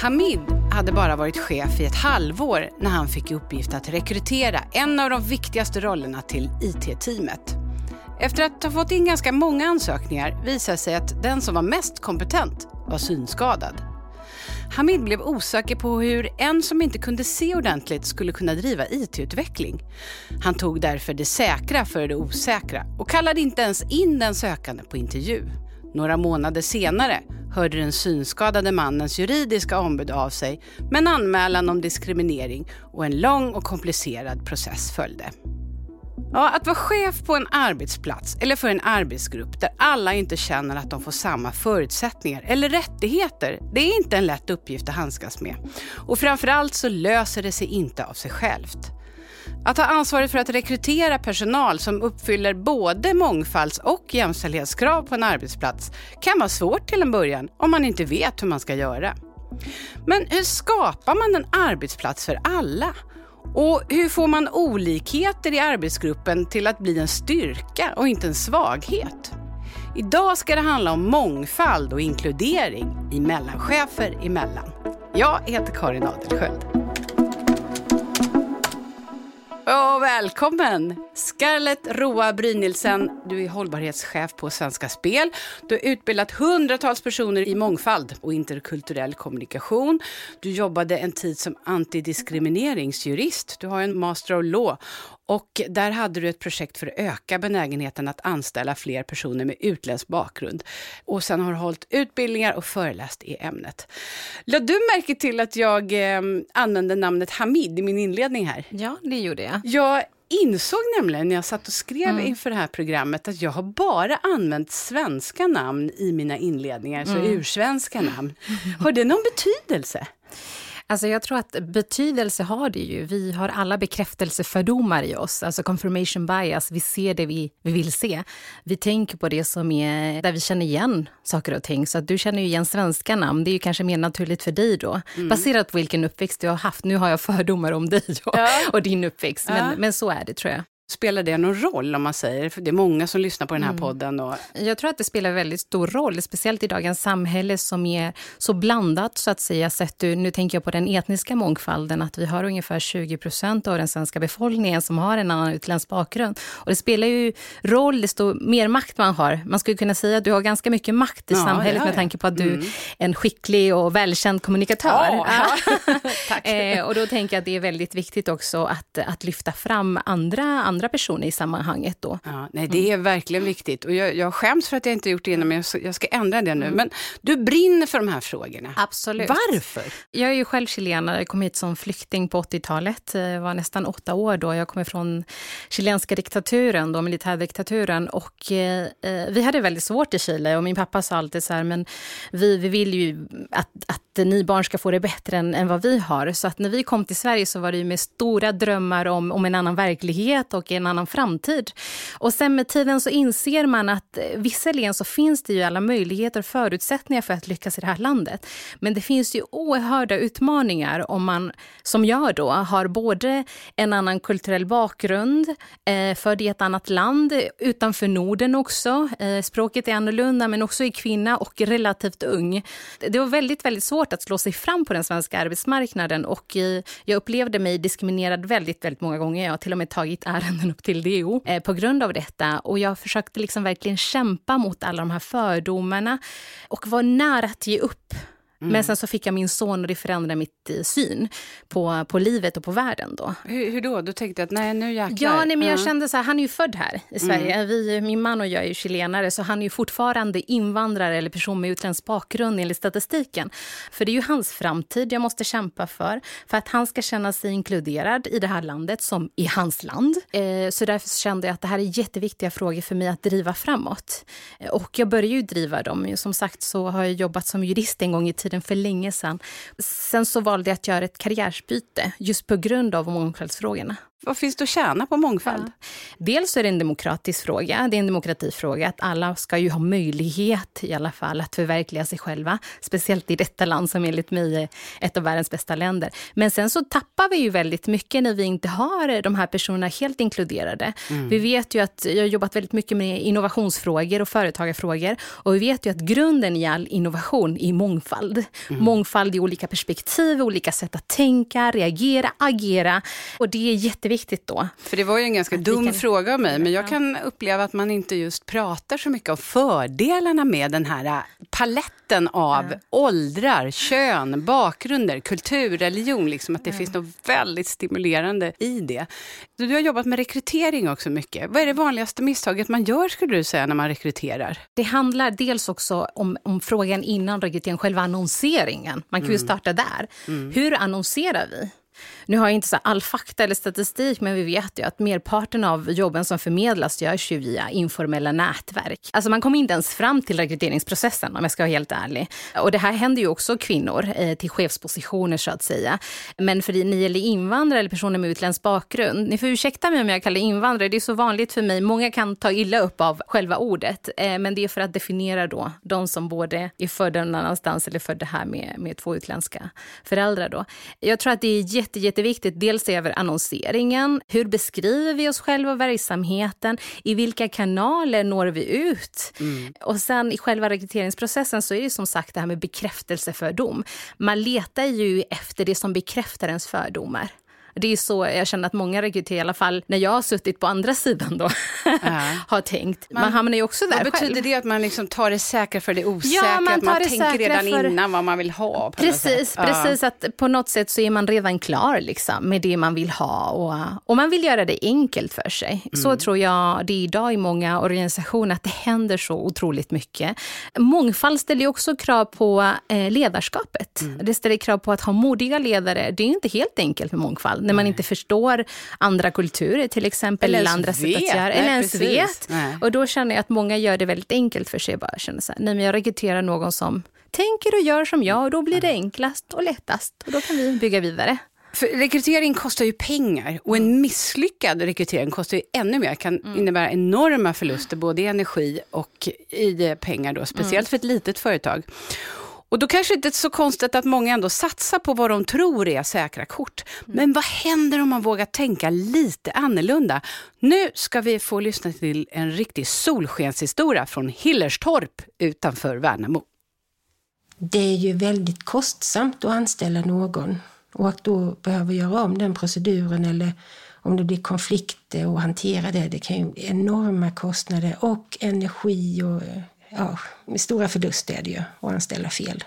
Hamid hade bara varit chef i ett halvår när han fick i uppgift att rekrytera en av de viktigaste rollerna till IT-teamet. Efter att ha fått in ganska många ansökningar visade sig att den som var mest kompetent var synskadad. Hamid blev osäker på hur en som inte kunde se ordentligt skulle kunna driva IT-utveckling. Han tog därför det säkra för det osäkra och kallade inte ens in den sökande på intervju. Några månader senare hörde den synskadade mannens juridiska ombud av sig med en anmälan om diskriminering och en lång och komplicerad process följde. Ja, att vara chef på en arbetsplats eller för en arbetsgrupp där alla inte känner att de får samma förutsättningar eller rättigheter, det är inte en lätt uppgift att handskas med. Och framförallt så löser det sig inte av sig självt. Att ha ansvaret för att rekrytera personal som uppfyller både mångfalds och jämställdhetskrav på en arbetsplats kan vara svårt till en början om man inte vet hur man ska göra. Men hur skapar man en arbetsplats för alla? Och hur får man olikheter i arbetsgruppen till att bli en styrka och inte en svaghet? Idag ska det handla om mångfald och inkludering i mellanchefer emellan. Jag heter Karin Adelsköld. Och välkommen! Scarlett Roa Brynildsen, du är hållbarhetschef på Svenska Spel. Du har utbildat hundratals personer i mångfald och interkulturell kommunikation. Du jobbade en tid som antidiskrimineringsjurist. Du har en master of law och där hade du ett projekt för att öka benägenheten att anställa fler personer med utländsk bakgrund. Och sen har du hållit utbildningar och föreläst i ämnet. Lade du märke till att jag eh, använde namnet Hamid i min inledning här? Ja, det gjorde jag. Jag insåg nämligen när jag satt och skrev mm. inför det här programmet att jag har bara använt svenska namn i mina inledningar, så mm. ursvenska namn. Har det någon betydelse? Alltså jag tror att betydelse har det ju. Vi har alla bekräftelsefördomar i oss, alltså confirmation bias. Vi ser det vi, vi vill se. Vi tänker på det som är där vi känner igen saker och ting. Så att du känner ju igen svenska namn. Det är ju kanske mer naturligt för dig då. Mm. Baserat på vilken uppväxt du har haft. Nu har jag fördomar om dig och, ja. och din uppväxt, men, ja. men så är det tror jag. Spelar det någon roll om man säger, för det är många som lyssnar på den här mm. podden. Och... Jag tror att det spelar väldigt stor roll, speciellt i dagens samhälle som är så blandat så att säga. Sett nu tänker jag på den etniska mångfalden, att vi har ungefär 20 procent av den svenska befolkningen som har en annan utländsk bakgrund. Och det spelar ju roll, desto mer makt man har. Man skulle kunna säga att du har ganska mycket makt i ja, samhället med tanke på att du mm. är en skicklig och välkänd kommunikatör. Ja, ja. eh, och då tänker jag att det är väldigt viktigt också att, att lyfta fram andra, andra andra personer i sammanhanget. Då. Ja, nej, det är verkligen viktigt. Och jag, jag skäms för att jag inte gjort det innan, men jag, ska ändra det nu. Mm. Men du brinner för de här frågorna. Absolut. Varför? Jag är ju själv chilenare. Jag kom hit som flykting på 80-talet. Jag var nästan åtta år då. Jag kommer från chilenska diktaturen, då, militärdiktaturen. Och, eh, vi hade väldigt svårt i Chile och min pappa sa alltid så här, men vi, vi vill ju att, att ni barn ska få det bättre än, än vad vi har. Så att när vi kom till Sverige så var det med stora drömmar om, om en annan verklighet och i en annan framtid. Och sen med tiden så inser man att eh, visserligen så finns det ju alla möjligheter och förutsättningar för att lyckas i det här landet. Men det finns ju oerhörda utmaningar om man, som jag då, har både en annan kulturell bakgrund, eh, född i ett annat land, utanför Norden också. Eh, språket är annorlunda, men också är kvinna och relativt ung. Det var väldigt, väldigt svårt att slå sig fram på den svenska arbetsmarknaden och eh, jag upplevde mig diskriminerad väldigt, väldigt många gånger. Jag har till och med tagit ärenden ärenden upp till DO eh, på grund av detta. Och jag försökte liksom verkligen kämpa mot alla de här fördomarna och var nära att ge upp. Mm. Men sen så fick jag min son och det förändrade mitt eh, syn på, på livet och på världen. Då. Hur, hur då? Du tänkte att nej, nu jäklar. Ja, nej, men jag kände så här, han är ju född här i Sverige. Mm. Vi, min man och jag är ju chilenare, så han är ju fortfarande invandrare eller person med utländsk bakgrund enligt statistiken. För det är ju hans framtid jag måste kämpa för, för att han ska känna sig inkluderad i det här landet som i hans land. Eh, så därför kände jag att det här är jätteviktiga frågor för mig att driva framåt. Och jag började ju driva dem. Som sagt så har jag jobbat som jurist en gång i tiden tiden för länge sedan. Sen så valde jag att göra ett karriärsbyte just på grund av mångfaldsfrågorna. Vad finns det att tjäna på mångfald? Ja. Dels är det en demokratisk fråga, det är en demokratifråga att alla ska ju ha möjlighet i alla fall att förverkliga sig själva. Speciellt i detta land som enligt mig är ett av världens bästa länder. Men sen så tappar vi ju väldigt mycket när vi inte har de här personerna helt inkluderade. Mm. Vi vet ju att jag har jobbat väldigt mycket med innovationsfrågor och företagarfrågor och vi vet ju att grunden i all innovation är mångfald. Mm. Mångfald i olika perspektiv, olika sätt att tänka, reagera, agera och det är jätteviktigt då. För det var ju en ganska dum kan... fråga av mig, men jag kan uppleva att man inte just pratar så mycket om fördelarna med den här äh, paletten av ja. åldrar, kön, bakgrunder, kultur, religion. Liksom, att det ja. finns något väldigt stimulerande i det. Du har jobbat med rekrytering också mycket. Vad är det vanligaste misstaget man gör skulle du säga när man rekryterar? Det handlar dels också om, om frågan innan rekrytering, själva annonseringen. Man kan mm. ju starta där. Mm. Hur annonserar vi? Nu har jag inte så all fakta eller statistik, men vi vet ju att merparten av jobben som förmedlas görs ju via informella nätverk. Alltså man kommer inte ens fram till rekryteringsprocessen om jag ska vara helt ärlig. Och det här händer ju också kvinnor eh, till chefspositioner så att säga. Men för ni gäller invandrare eller personer med utländsk bakgrund, ni får ursäkta mig om jag kallar invandrare, det är så vanligt för mig. Många kan ta illa upp av själva ordet, eh, men det är för att definiera då de som både är födda någon annanstans eller födda här med, med två utländska föräldrar då. Jag tror att det är jätte, jätte jätteviktigt. Dels över annonseringen. Hur beskriver vi oss själva och verksamheten? I vilka kanaler når vi ut? Mm. Och sen i själva rekryteringsprocessen så är det som sagt det här med bekräftelsefördom. Man letar ju efter det som bekräftar ens fördomar. Det är så jag känner att många rekryterar, i alla fall när jag har suttit på andra sidan då, har tänkt. Man, man hamnar ju också där Vad betyder det att man liksom tar det säkra för det osäkra? Ja, man att man tänker redan för... innan vad man vill ha? precis, precis. Att på något sätt så är man redan klar liksom, med det man vill ha och, och man vill göra det enkelt för sig. Mm. Så tror jag det är idag i många organisationer, att det händer så otroligt mycket. Mångfald ställer också krav på eh, ledarskapet. Mm. Det ställer krav på att ha modiga ledare. Det är inte helt enkelt med mångfald när man inte förstår andra kulturer till exempel. Eller, andra sätt att göra. Eller ens vet. Och då känner jag att många gör det väldigt enkelt för sig. Bara känner så här, nej men jag rekryterar någon som tänker och gör som jag och då blir det enklast och lättast. Och då kan vi bygga vidare. För rekrytering kostar ju pengar och en misslyckad rekrytering kostar ju ännu mer. kan mm. innebära enorma förluster både i energi och i pengar då, speciellt mm. för ett litet företag. Och då kanske det inte är så konstigt att många ändå satsar på vad de tror är säkra kort. Mm. Men vad händer om man vågar tänka lite annorlunda? Nu ska vi få lyssna till en riktig solskenshistoria från Hillerstorp utanför Värnamo. Det är ju väldigt kostsamt att anställa någon och att då behöva göra om den proceduren eller om det blir konflikter och hantera det, det kan ju bli enorma kostnader och energi och ja, med stora förluster är det ju att anställa fel.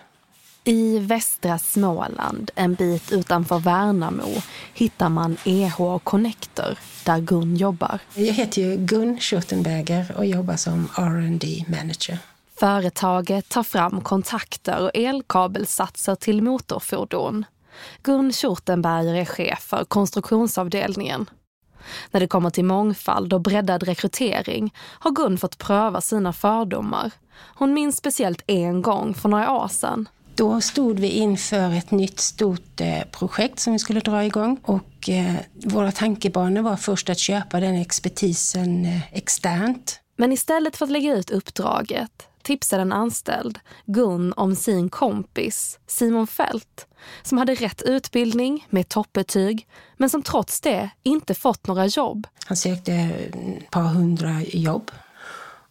I västra Småland, en bit utanför Värnamo, hittar man EH Connector, där Gun jobbar. Jag heter ju Gun Schurtenberger och jobbar som R&D manager. Företaget tar fram kontakter och elkabelsatser till motorfordon. Gun Schurtenberger är chef för konstruktionsavdelningen. När det kommer till mångfald och breddad rekrytering har Gun fått pröva sina fördomar. Hon minns speciellt en gång för några år sedan. Då stod vi inför ett nytt stort eh, projekt som vi skulle dra igång och eh, våra tankebanor var först att köpa den expertisen eh, externt. Men istället för att lägga ut uppdraget tipsade en anställd Gun om sin kompis Simon Fält som hade rätt utbildning med toppbetyg men som trots det inte fått några jobb. Han sökte ett par hundra jobb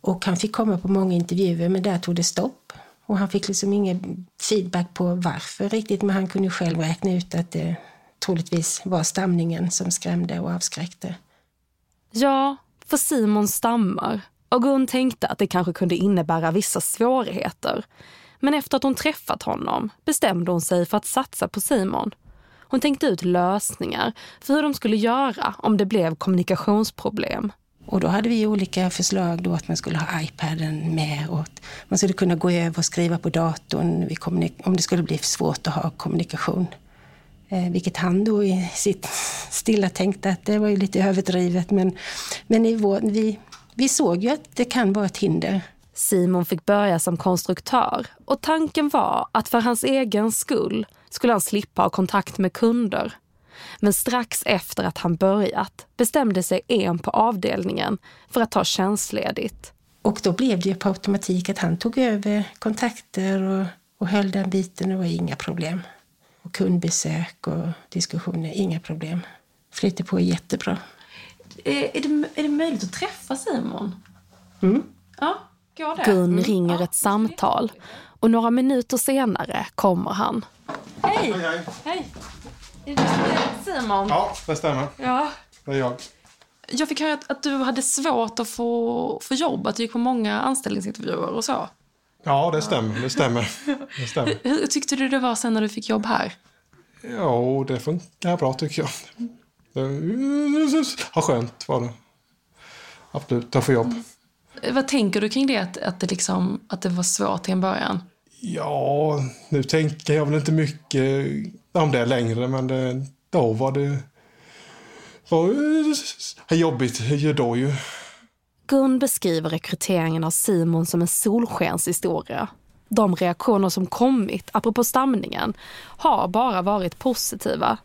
och han fick komma på många intervjuer men där tog det stopp. Och han fick liksom ingen feedback på varför riktigt men han kunde själv räkna ut att det troligtvis var stamningen som skrämde och avskräckte. Ja, för Simon stammar och Gun tänkte att det kanske kunde innebära vissa svårigheter. Men efter att hon träffat honom bestämde hon sig för att satsa på Simon. Hon tänkte ut lösningar för hur de skulle göra om det blev kommunikationsproblem. Och då hade vi olika förslag då att man skulle ha iPaden med och att man skulle kunna gå över och skriva på datorn om det skulle bli svårt att ha kommunikation. Eh, vilket han då i sitt stilla tänkte att det var ju lite överdrivet men, men i vår, vi, vi såg ju att det kan vara ett hinder. Simon fick börja som konstruktör och tanken var att för hans egen skull skulle han slippa ha kontakt med kunder. Men strax efter att han börjat bestämde sig en på avdelningen för att ta tjänstledigt. Och då blev det ju på automatik att han tog över kontakter och, och höll den biten. Det var inga problem. Och kundbesök och diskussioner, inga problem. Flyter på jättebra. Är, är, det, är det möjligt att träffa Simon? Mm. Ja, går det? Gun Mm. ringer Ja. ett samtal och några minuter senare kommer han. Hej! Hej! Är det Simon? Ja, det stämmer. Ja. Det är jag. Jag fick höra att, att du hade svårt att få, få jobb, att du gick på många anställningsintervjuer och så. Ja, det stämmer. Det stämmer. Det stämmer. Hur tyckte du det var sen när du fick jobb här? Ja, det funkar bra tycker jag. Ja, skönt var det. Absolut, att få jobb. Vad tänker du kring det, att, att, det, liksom, att det var svårt till en början? Ja, nu tänker jag väl inte mycket om det längre, men det, då var det var jobbigt ju då ju. Gun beskriver rekryteringen av Simon som en solskenshistoria. De reaktioner som kommit, apropå stamningen, har bara varit positiva.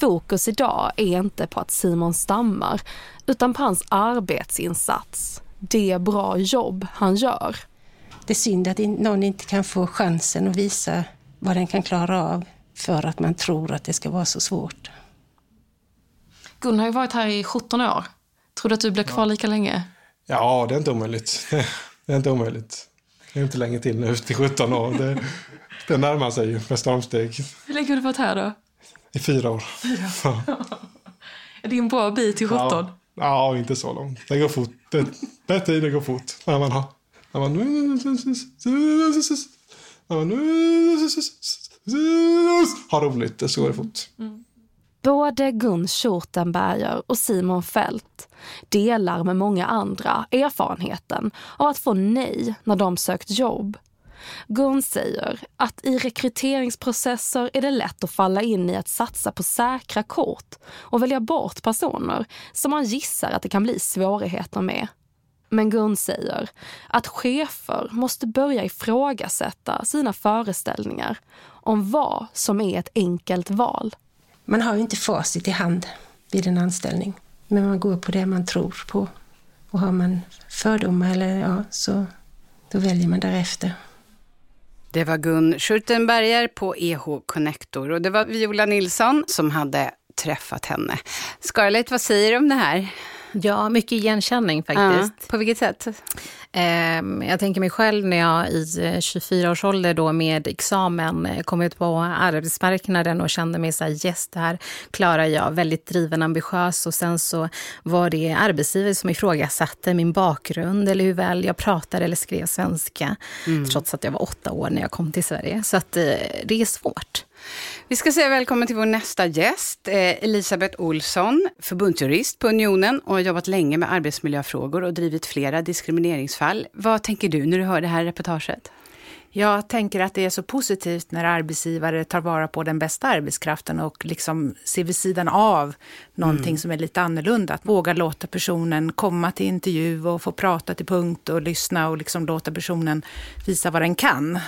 Fokus idag är inte på att Simon stammar, utan på hans arbetsinsats. Det bra jobb han gör. Det är synd att någon inte kan få chansen att visa vad den kan klara av för att man tror att det ska vara så svårt. Gun har ju varit här i 17 år. Tror du att du blir kvar lika länge? Ja, det är inte omöjligt. Det är inte omöjligt. Det är inte länge till nu, till 17 år. Det, det närmar sig ju med stormsteg. Hur länge har du varit här då? I fyra år. Ja. Är det en bra bit till 17? Ja, ja, inte så långt. Det går fort. Det, det tiden går fort. När man har... När man, när man har roligt, så går det fort. Både Gun Schurtenberger och Simon Fält delar med många andra erfarenheten av att få nej när de sökt jobb. Gun säger att i rekryteringsprocesser är det lätt att falla in i att satsa på säkra kort och välja bort personer som man gissar att det kan bli svårigheter med. Men Gun säger att chefer måste börja ifrågasätta sina föreställningar om vad som är ett enkelt val. Man har ju inte facit i hand vid en anställning, men man går på det man tror på. Och har man fördomar eller ja, så då väljer man därefter. Det var Gun Schurtenberger på EH Connector och det var Viola Nilsson som hade träffat henne. Scarlett, vad säger du om det här? Ja, mycket igenkänning faktiskt. Ja, på vilket sätt? Ehm, Jag tänker mig själv när jag i eh, 24 års ålder då med examen eh, kom ut på arbetsmarknaden och kände mig så här, yes, det här klarar jag. Väldigt driven, ambitiös och sen så var det arbetsgivare som ifrågasatte min bakgrund eller hur väl jag pratade eller skrev svenska. Trots att jag var åtta år när jag kom till Sverige. Så att eh, det är svårt. Vi ska säga välkommen till vår nästa gäst, eh, Elisabeth Olsson, förbundsjurist på Unionen och har jobbat länge med arbetsmiljöfrågor och drivit flera diskrimineringsfall. Vad tänker du när du hör det här reportaget? Jag tänker att det är så positivt när arbetsgivare tar vara på den bästa arbetskraften och liksom ser vid sidan av någonting som är lite annorlunda. Att våga låta personen komma till intervju och få prata till punkt och lyssna och liksom låta personen visa vad den kan.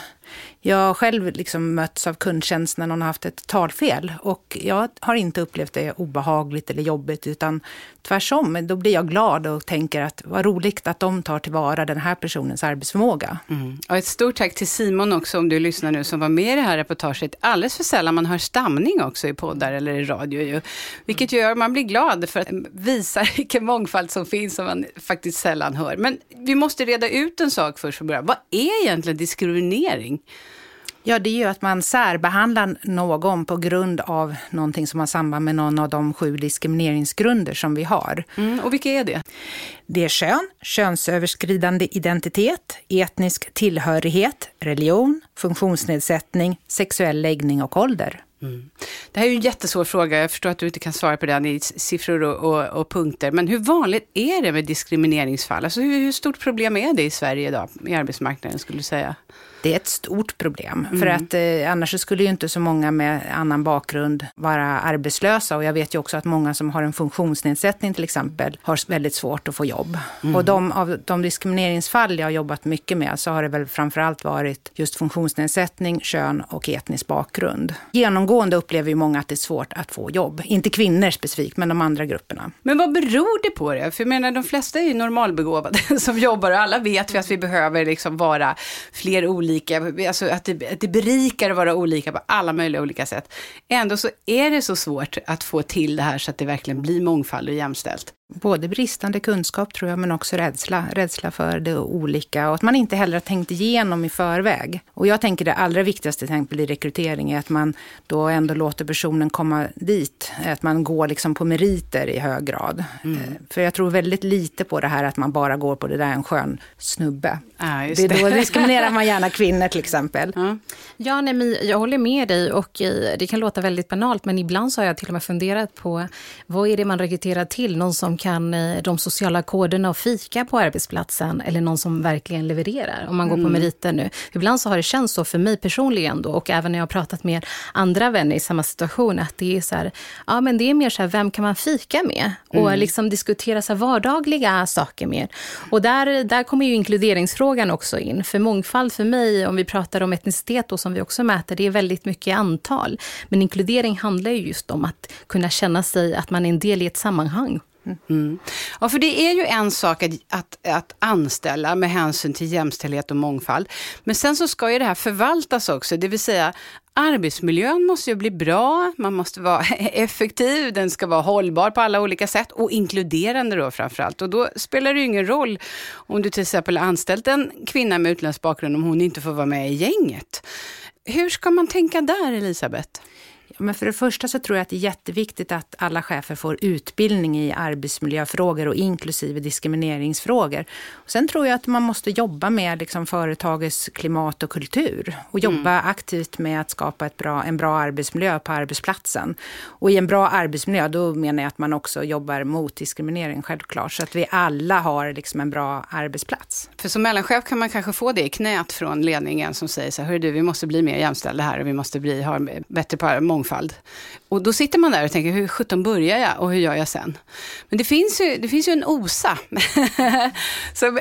Jag har själv liksom mötts av kundtjänst när någon har haft ett talfel och jag har inte upplevt det obehagligt eller jobbigt utan tvärtom. Då blir jag glad och tänker att vad roligt att de tar tillvara den här personens arbetsförmåga. Och ett stort tack till Simon också, om du lyssnar nu, som var med i det här reportaget. Alldeles för sällan man hör stamning också i poddar eller i radio. Ju. Vilket gör man blir glad för att visa vilken mångfald som finns som man faktiskt sällan hör. Men vi måste reda ut en sak först och början. Vad är egentligen diskriminering? Ja, det är ju att man särbehandlar någon på grund av någonting som har samband med någon av de sju diskrimineringsgrunder som vi har. Mm, och vilka är det? Det är kön, könsöverskridande identitet, etnisk tillhörighet, religion, funktionsnedsättning, sexuell läggning och ålder. Det här är ju en jättesvår fråga. Jag förstår att du inte kan svara på den i siffror och, och, och punkter. Men hur vanligt är det med diskrimineringsfall? Alltså hur, hur stort problem är det i Sverige idag, i arbetsmarknaden, skulle du säga? Det är ett stort problem, för att eh, annars skulle ju inte så många med annan bakgrund vara arbetslösa. Och jag vet ju också att många som har en funktionsnedsättning till exempel har väldigt svårt att få jobb. jobb. Mm. Och de, av de diskrimineringsfall jag har jobbat mycket med så har det väl framförallt varit just funktionsnedsättning, kön och etnisk bakgrund. Genomgående upplever ju många att det är svårt att få jobb. Inte kvinnor specifikt, men de andra grupperna. Men vad beror det på det? För jag menar, de flesta är ju normalbegåvade som jobbar och alla vet vi att vi behöver liksom vara fler olika, alltså att det, att det berikar att vara olika på alla möjliga olika sätt. Ändå så är det så svårt att få till det här så att det verkligen blir mångfald och jämställt både bristande kunskap tror jag, men också rädsla. Rädsla för det olika och att man inte heller har tänkt igenom i förväg. Och jag tänker det allra viktigaste till exempel i rekrytering är att man då ändå låter personen komma dit. Att man går liksom på meriter i hög grad. Mm. Eh, för jag tror väldigt lite på det här att man bara går på det där en skön snubbe. Ah, det. det. Då diskriminerar man gärna kvinnor till exempel. Mm. Ja, nej, men jag håller med dig och eh, det kan låta väldigt banalt men ibland så har jag till och med funderat på vad är det man rekryterar till? Någon som kan eh, de sociala koderna och fika på arbetsplatsen eller någon som verkligen levererar, om man går mm. på meriter nu. Ibland så har det känts så för mig personligen då, och även när jag har pratat med andra vänner i samma situation, att det är så här, ja men det är mer så här, vem kan man fika med? Och mm. liksom diskutera så vardagliga saker med. Och där, där kommer ju inkluderingsfrågan också in, för mångfald för mig, om vi pratar om etnicitet då, som vi också mäter, det är väldigt mycket antal. Men inkludering handlar ju just om att kunna känna sig att man är en del i ett sammanhang. Mm. mm. Ja, för det är ju en sak att, att, att, anställa med hänsyn till jämställdhet och mångfald. Men sen så ska ju det här förvaltas också, det vill säga arbetsmiljön måste ju bli bra, man måste vara effektiv, den ska vara hållbar på alla olika sätt och inkluderande då framförallt. Och då spelar det ju ingen roll om du till exempel har anställt en kvinna med utländsk bakgrund om hon inte får vara med i gänget. Hur ska man tänka där, Elisabeth? Men för det första så tror jag att det är jätteviktigt att alla chefer får utbildning i arbetsmiljöfrågor och inklusive diskrimineringsfrågor. Och sen tror jag att man måste jobba med liksom företagets klimat och kultur och jobba mm. aktivt med att skapa ett bra, en bra arbetsmiljö på arbetsplatsen. Och i en bra arbetsmiljö, då menar jag att man också jobbar mot diskriminering självklart, så att vi alla har liksom en bra arbetsplats. För som mellanchef kan man kanske få det i knät från ledningen som säger så här, du, vi måste bli mer jämställda här och vi måste bli, ha bättre på mångfald mångfald. Och då sitter man där och tänker, hur sjutton börjar jag och hur gör jag sen? Men det finns ju, det finns ju en OSA. så,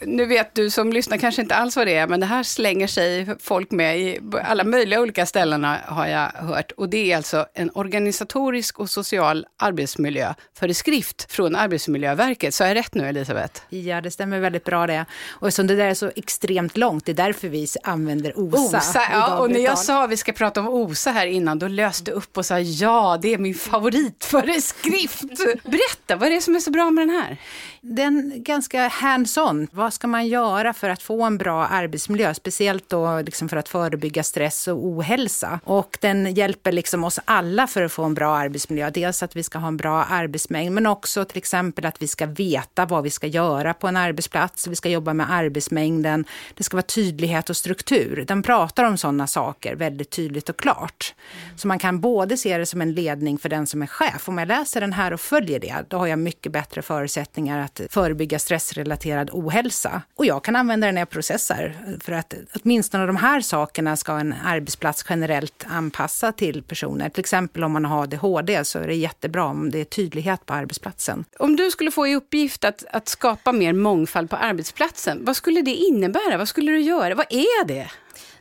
nu vet du som lyssnar kanske inte alls vad det är, men det här slänger sig folk med i alla möjliga olika ställen har jag hört. Och det är alltså en organisatorisk och social arbetsmiljöföreskrift från Arbetsmiljöverket. Så är jag rätt nu Elisabeth? Ja, det stämmer väldigt bra det. Och eftersom det där är så extremt långt, det är därför vi använder OSA. OSA ja, och när jag sa att vi ska prata om OSA här innan, då löste upp och sa ja, det är min favoritföreskrift. Berätta, vad är det som är så bra med den här? Den är ganska hands-on. Vad ska man göra för att få en bra arbetsmiljö? Speciellt då liksom för att förebygga stress och ohälsa. Och den hjälper liksom oss alla för att få en bra arbetsmiljö. Dels att vi ska ha en bra arbetsmängd, men också till exempel att vi ska veta vad vi ska göra på en arbetsplats. Vi ska jobba med arbetsmängden. Det ska vara tydlighet och struktur. Den pratar om sådana saker väldigt tydligt och klart. Mm. Så man kan både se det som en ledning för den som är chef. Om jag läser den här och följer det, då har jag mycket bättre förutsättningar att förebygga stressrelaterad ohälsa. Och jag kan använda den när jag processar. För att åtminstone de här sakerna ska en arbetsplats generellt anpassa till personer. Till exempel om man har ADHD så är det jättebra om det är tydlighet på arbetsplatsen. Om du skulle få i uppgift att, att skapa mer mångfald på arbetsplatsen, vad skulle det innebära? Vad skulle du göra? Vad är det?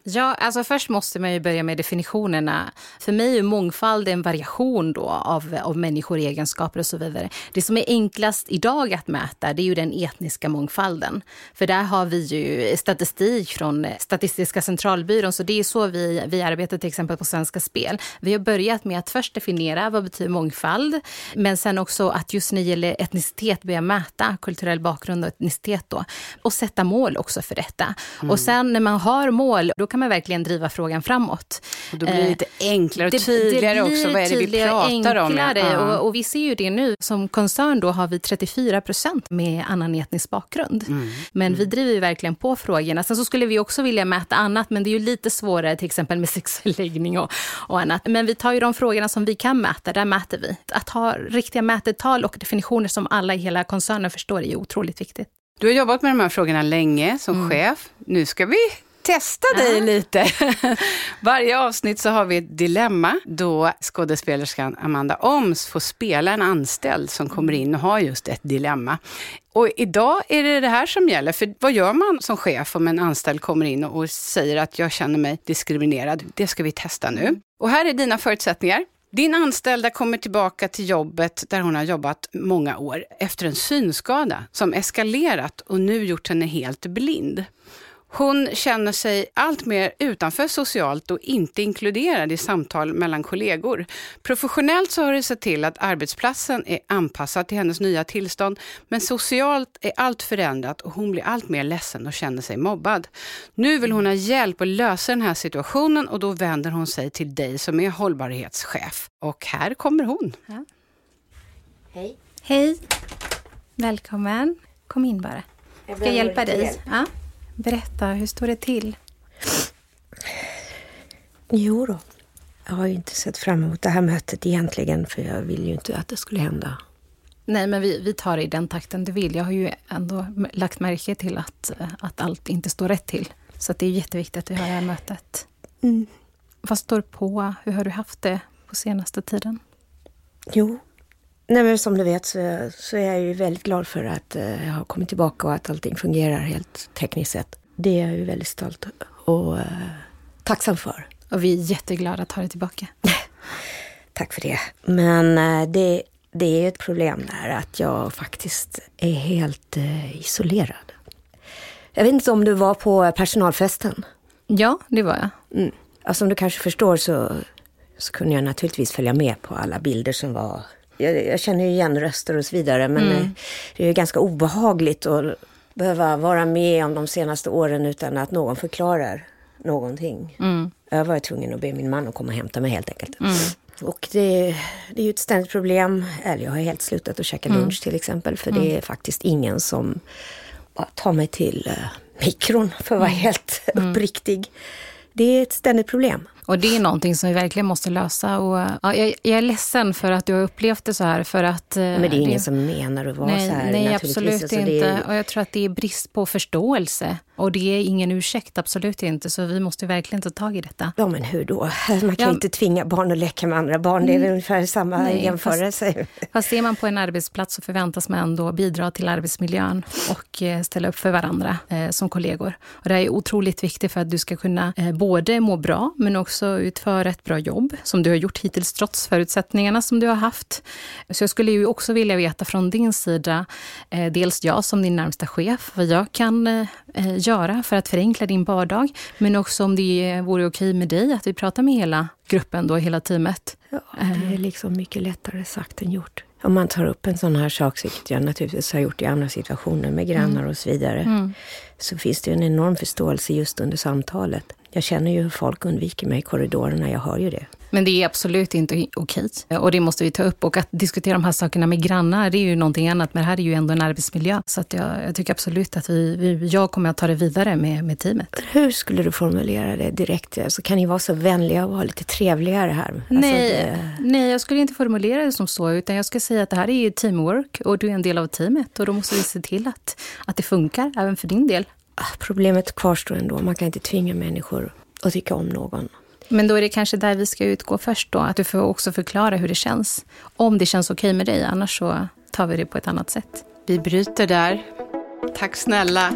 Ja, alltså först måste man ju börja med definitionerna. För mig är mångfald en variation då av, av människor, egenskaper och så vidare. Det som är enklast idag att mäta det är ju den etniska mångfalden. För där har vi ju statistik från Statistiska centralbyrån, så det är så vi, vi arbetar till exempel på Svenska Spel. Vi har börjat med att först definiera vad betyder mångfald, men sen också att just när det gäller etnicitet börja mäta kulturell bakgrund och etnicitet då, och sätta mål också för detta. Mm. Och sen när man har mål, då kan man verkligen driva frågan framåt. Och då blir det lite enklare och tydligare det, det också. Vad är det vi pratar om? Ja. Och, och, vi ser ju det nu. Som koncern då har vi 34 procent med annan etnisk bakgrund. Mm. Men mm. vi driver ju verkligen på frågorna. Sen så skulle vi också vilja mäta annat, men det är ju lite svårare till exempel med sexuell läggning och, och annat. Men vi tar ju de frågorna som vi kan mäta, där mäter vi. Att ha riktiga mätetal och definitioner som alla i hela koncernen förstår är otroligt viktigt. Du har jobbat med de här frågorna länge som mm. chef. Nu ska vi testa dig lite. Varje avsnitt så har vi ett dilemma då skådespelerskan Amanda Oms får spela en anställd som kommer in och har just ett dilemma. Och idag är det det här som gäller, för vad gör man som chef om en anställd kommer in och säger att jag känner mig diskriminerad? Det ska vi testa nu. Och här är dina förutsättningar. Din anställda kommer tillbaka till jobbet där hon har jobbat många år efter en synskada som eskalerat och nu gjort henne helt blind. Hon känner sig allt mer utanför socialt och inte inkluderad i samtal mellan kollegor. Professionellt så har det sett till att arbetsplatsen är anpassad till hennes nya tillstånd, men socialt är allt förändrat och hon blir allt mer ledsen och känner sig mobbad. Nu vill hon ha hjälp att lösa den här situationen och då vänder hon sig till dig som är hållbarhetschef. Och här kommer hon. Ja. Hej. Hej. Välkommen. Kom in bara. Jag ska hjälpa dig. Hjälp. Ja. Berätta, hur står det till? Jo då. Jag har ju inte sett fram emot det här mötet egentligen, för jag vill ju inte att det skulle hända. Nej, men vi, vi tar det i den takten du vill. Jag har ju ändå lagt märke till att, att allt inte står rätt till. Så det är jätteviktigt att vi har det här mötet. Mm. Vad står på? Hur har du haft det på senaste tiden? Jo, Nej, men som du vet så, så är jag ju väldigt glad för att jag har kommit tillbaka och att allting fungerar helt tekniskt sett. Det är jag ju väldigt stolt och uh, tacksam för. Och vi är jätteglada att ha dig tillbaka. Tack för det. Men uh, det, det är ett problem där att jag faktiskt är helt isolerad. Jag vet inte om du var på personalfesten? Ja, det var jag. Mm. Ja, som du kanske förstår så, så kunde jag naturligtvis följa med på alla bilder som var jag, jag känner ju igen röster och så vidare. Men mm. Eh, det är ju ganska obehagligt att behöva vara med om de senaste åren utan att någon förklarar någonting. Mm. Jag var tvungen att be min man att komma och hämta mig helt enkelt. Mm. Och det, det, är ju ett ständigt problem. Eller jag har helt slutat att käka mm. lunch till exempel. För det är mm. faktiskt ingen som tar mig till uh, mikron för att vara mm. helt uppriktig. Det är ett ständigt problem. Och det är någonting som vi verkligen måste lösa. Och, ja, jag, jag, är ledsen för att du har upplevt det så här. För att, men det är ingen som menar att vara nej, så här. Nej, absolut alltså, inte. Är... Och jag tror att det är brist på förståelse. Och det är ingen ursäkt, absolut inte. Så vi måste verkligen ta tag i detta. Ja, men hur då? Man kan ja. inte tvinga barn att leka med andra barn. Det är väl mm. ungefär samma nej, jämförelse. Fast, fast är man på en arbetsplats så förväntas man ändå bidra till arbetsmiljön och eh, ställa upp för varandra eh, som kollegor. Och det här är otroligt viktigt för att du ska kunna eh, både må bra, men också utföra ett bra jobb, som du har gjort hittills trots förutsättningarna som du har haft. Så jag skulle ju också vilja veta från din sida, eh, dels jag som din närmsta chef, vad jag kan eh, göra för att förenkla din vardag, men också om det vore okej med dig att vi pratar med hela gruppen, då, hela teamet. Ja, det är liksom mycket lättare sagt än gjort. Om man tar upp en sån här sak, vilket jag naturligtvis har gjort i andra situationer med grannar mm. och så vidare, mm. så finns det en enorm förståelse just under samtalet. Jag känner ju hur folk undviker mig i korridorerna, jag hör ju det. Men det är absolut inte okej. Och det måste vi ta upp. Och att diskutera de här sakerna med grannar, det är ju någonting annat. Men det här är ju ändå en arbetsmiljö. Så att jag, jag tycker absolut att vi, vi, jag kommer att ta det vidare med, med teamet. Hur skulle du formulera det direkt? Alltså, kan ni vara så vänliga och vara lite trevligare här? Alltså, nej, det... nej, jag skulle inte formulera det som så. Utan jag ska säga att det här är ju teamwork och du är en del av teamet. Och då måste vi se till att, att det funkar, även för din del. Ah, problemet kvarstår ändå. Man kan inte tvinga människor att tycka om någon. Men då är det kanske där vi ska utgå först då, att du får också förklara hur det känns. Om det känns okej med dig, annars så tar vi det på ett annat sätt. Vi bryter där. Tack snälla.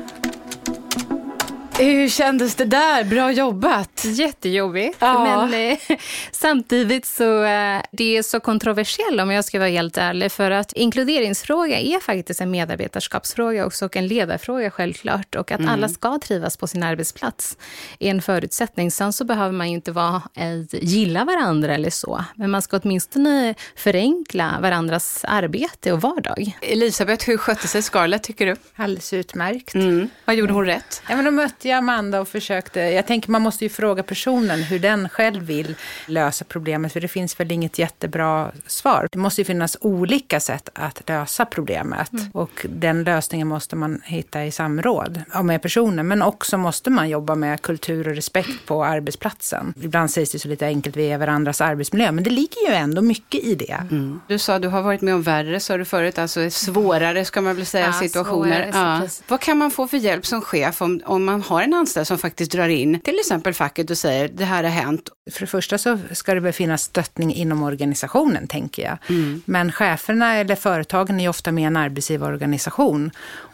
Hur kändes det där? Bra jobbat! Jättejobbigt. Ja. Men eh, samtidigt så eh, det är så kontroversiellt om jag ska vara helt ärlig. För att inkluderingsfråga är faktiskt en medarbetarskapsfråga också och en ledarfråga självklart. Och att mm. alla ska trivas på sin arbetsplats är en förutsättning. Sen så behöver man ju inte vara, eh, gilla varandra eller så. Men man ska åtminstone förenkla varandras arbete och vardag. Elisabeth, hur skötte sig Scarlett tycker du? Alldeles utmärkt. Mm. Vad gjorde hon rätt? Ja, men de mötte jag Amanda och försökte, jag tänker man måste ju fråga personen hur den själv vill lösa problemet, för det finns väl inget jättebra svar. Det måste ju finnas olika sätt att lösa problemet mm. och den lösningen måste man hitta i samråd med personen, men också måste man jobba med kultur och respekt på arbetsplatsen. Ibland sägs det så lite enkelt, vi är varandras arbetsmiljö, men det ligger ju ändå mycket i det. Mm. Du sa du har varit med om värre, sa du förut, alltså svårare ska man väl säga, ja, situationer. Ja. Vad kan man få för hjälp som chef om, om man har har en anställd som faktiskt drar in till exempel facket och säger det här har hänt. För det första så ska det väl finnas stöttning inom organisationen, tänker jag. Mm. Men cheferna eller företagen är ju ofta med i en arbetsgivarorganisation.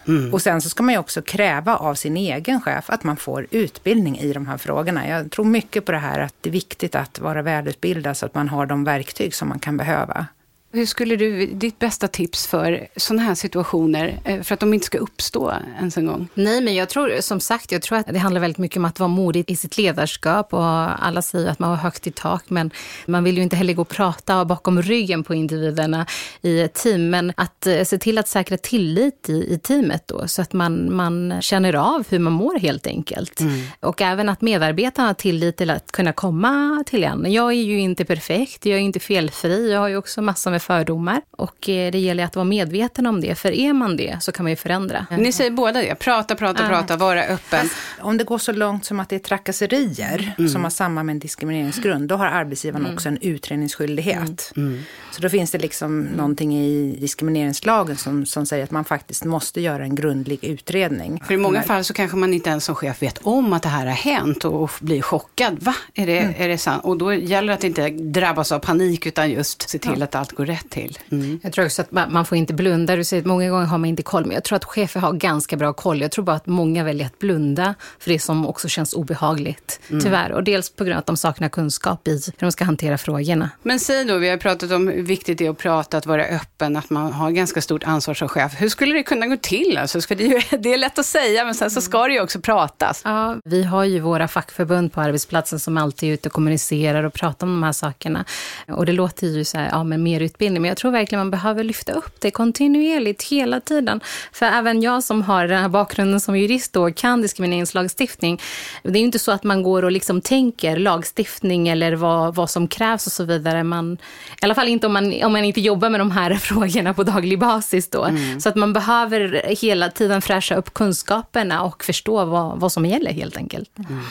Mm. Och sen så ska man ju också kräva av sin egen chef att man får utbildning i de här frågorna. Jag tror mycket på det här att det är viktigt att vara välutbildad så att man har de verktyg som man kan behöva. Hur skulle du, ditt bästa tips för sådana här situationer, eh, för att de inte ska uppstå ens en gång? Nej, men jag tror som sagt, jag tror att det handlar väldigt mycket om att vara modig i sitt ledarskap och alla säger att man har högt i tak, men man vill ju inte heller gå och prata bakom ryggen på individerna i ett team, men att eh, se till att säkra tillit i, i teamet då, så att man, man känner av hur man mår helt enkelt. Mm. Och även att medarbetarna har tillit till att kunna komma till en. Jag är ju inte perfekt, jag är inte felfri, jag har ju också massor med fördomar. Och eh, det gäller att vara medveten om det, för är man det så kan man ju förändra. Ni säger båda det, prata, prata, prata, vara öppen. Om det går så långt som att det är trakasserier mm. som har samma med en diskrimineringsgrund, då har arbetsgivaren mm. också en utredningsskyldighet. Mm. mm. Så då finns det liksom någonting i diskrimineringslagen som, som säger att man faktiskt måste göra en grundlig utredning. För i många fall så kanske man inte ens som chef vet om att det här har hänt och blir chockad. Va? Är det, mm. är det sant? Och då gäller det att inte drabbas av panik utan just se till ja. att allt går rätt till. Mm. Jag tror också att man, får inte blunda. Du säger att många gånger har man inte koll, men jag tror att chefer har ganska bra koll. Jag tror bara att många väljer att blunda för det som också känns obehagligt, mm. tyvärr. Och dels på grund av att de saknar kunskap i hur de ska hantera frågorna. Men säg då, vi har pratat om hur viktigt det är att prata, att vara öppen, att man har ganska stort ansvar som chef. Hur skulle det kunna gå till? Alltså, för det, är ju, det är lätt att säga, men sen så ska det ju också pratas. Ja, vi har ju våra fackförbund på arbetsplatsen som alltid är ute och kommunicerar och pratar om de här sakerna. Och det låter ju så här, ja men mer utbildning, men jag tror verkligen man behöver lyfta upp det kontinuerligt hela tiden. För även jag som har den här bakgrunden som jurist då kan diskrimineringslagstiftning. Det är ju inte så att man går och liksom tänker lagstiftning eller vad, vad som krävs och så vidare. Man, I alla fall inte om man, om man inte jobbar med de här frågorna på daglig basis då. Mm. Så att man behöver hela tiden fräscha upp kunskaperna och förstå vad, vad som gäller helt enkelt. Mm.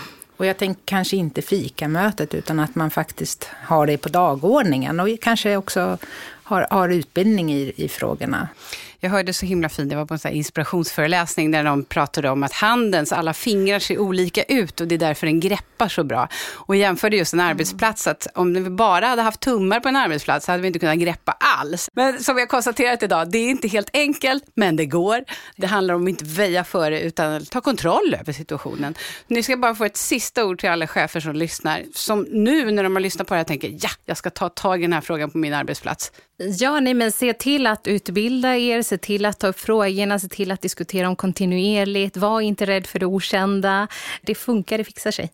Och jag tänker kanske inte fikamötet utan att man faktiskt har det på dagordningen och kanske också har, har utbildning i, i frågorna. Jag hörde så himla fint, jag var på en sån inspirationsföreläsning där de pratade om att handens alla fingrar ser olika ut och det är därför den greppar så bra. Och jämförde just en arbetsplats, att om vi bara hade haft tummar på en arbetsplats så hade vi inte kunnat greppa alls. Men som vi har konstaterat idag, det är inte helt enkelt, men det går. Det handlar om att inte väja för det, utan ta kontroll över situationen. Nu ska jag bara få ett sista ord till alla chefer som lyssnar, som nu när de har lyssnat på det här tänker, ja, jag ska ta tag i den här frågan på min arbetsplats. Ja, nej, men se till att utbilda er, se till att ta upp frågorna, se till att diskutera dem kontinuerligt. Var inte rädd för det okända. Det funkar, det fixar sig.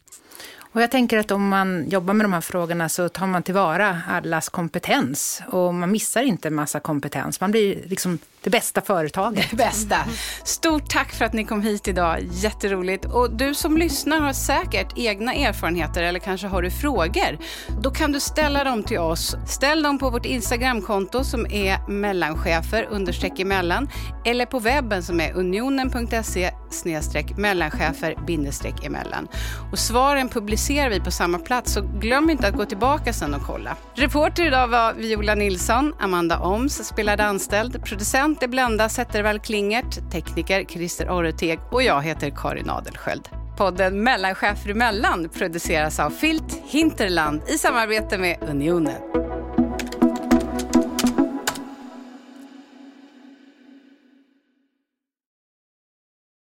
Och jag tänker att om man jobbar med de här frågorna så tar man tillvara allas kompetens. Och man missar inte en massa kompetens. Man blir liksom det bästa företaget. Det bästa. Stort tack för att ni kom hit idag. Jätteroligt. Och du som lyssnar har säkert egna erfarenheter eller kanske har du frågor. Då kan du ställa dem till oss. Ställ dem på vårt Instagramkonto som är mellanchefer understreck emellan eller på webben som är unionen.se snedstreck mellanchefer bindestreck emellan. Och svaren publicerar vi på samma plats så glöm inte att gå tillbaka sen och kolla. Reporter idag var Viola Nilsson, Amanda Oms spelade anställd, producent inte Blenda Zettervall Klingert, tekniker Christer Orreteg och jag heter Karin Adelsköld. Podden Mellanchefer emellan produceras av Filt Hinterland i samarbete med Unionen.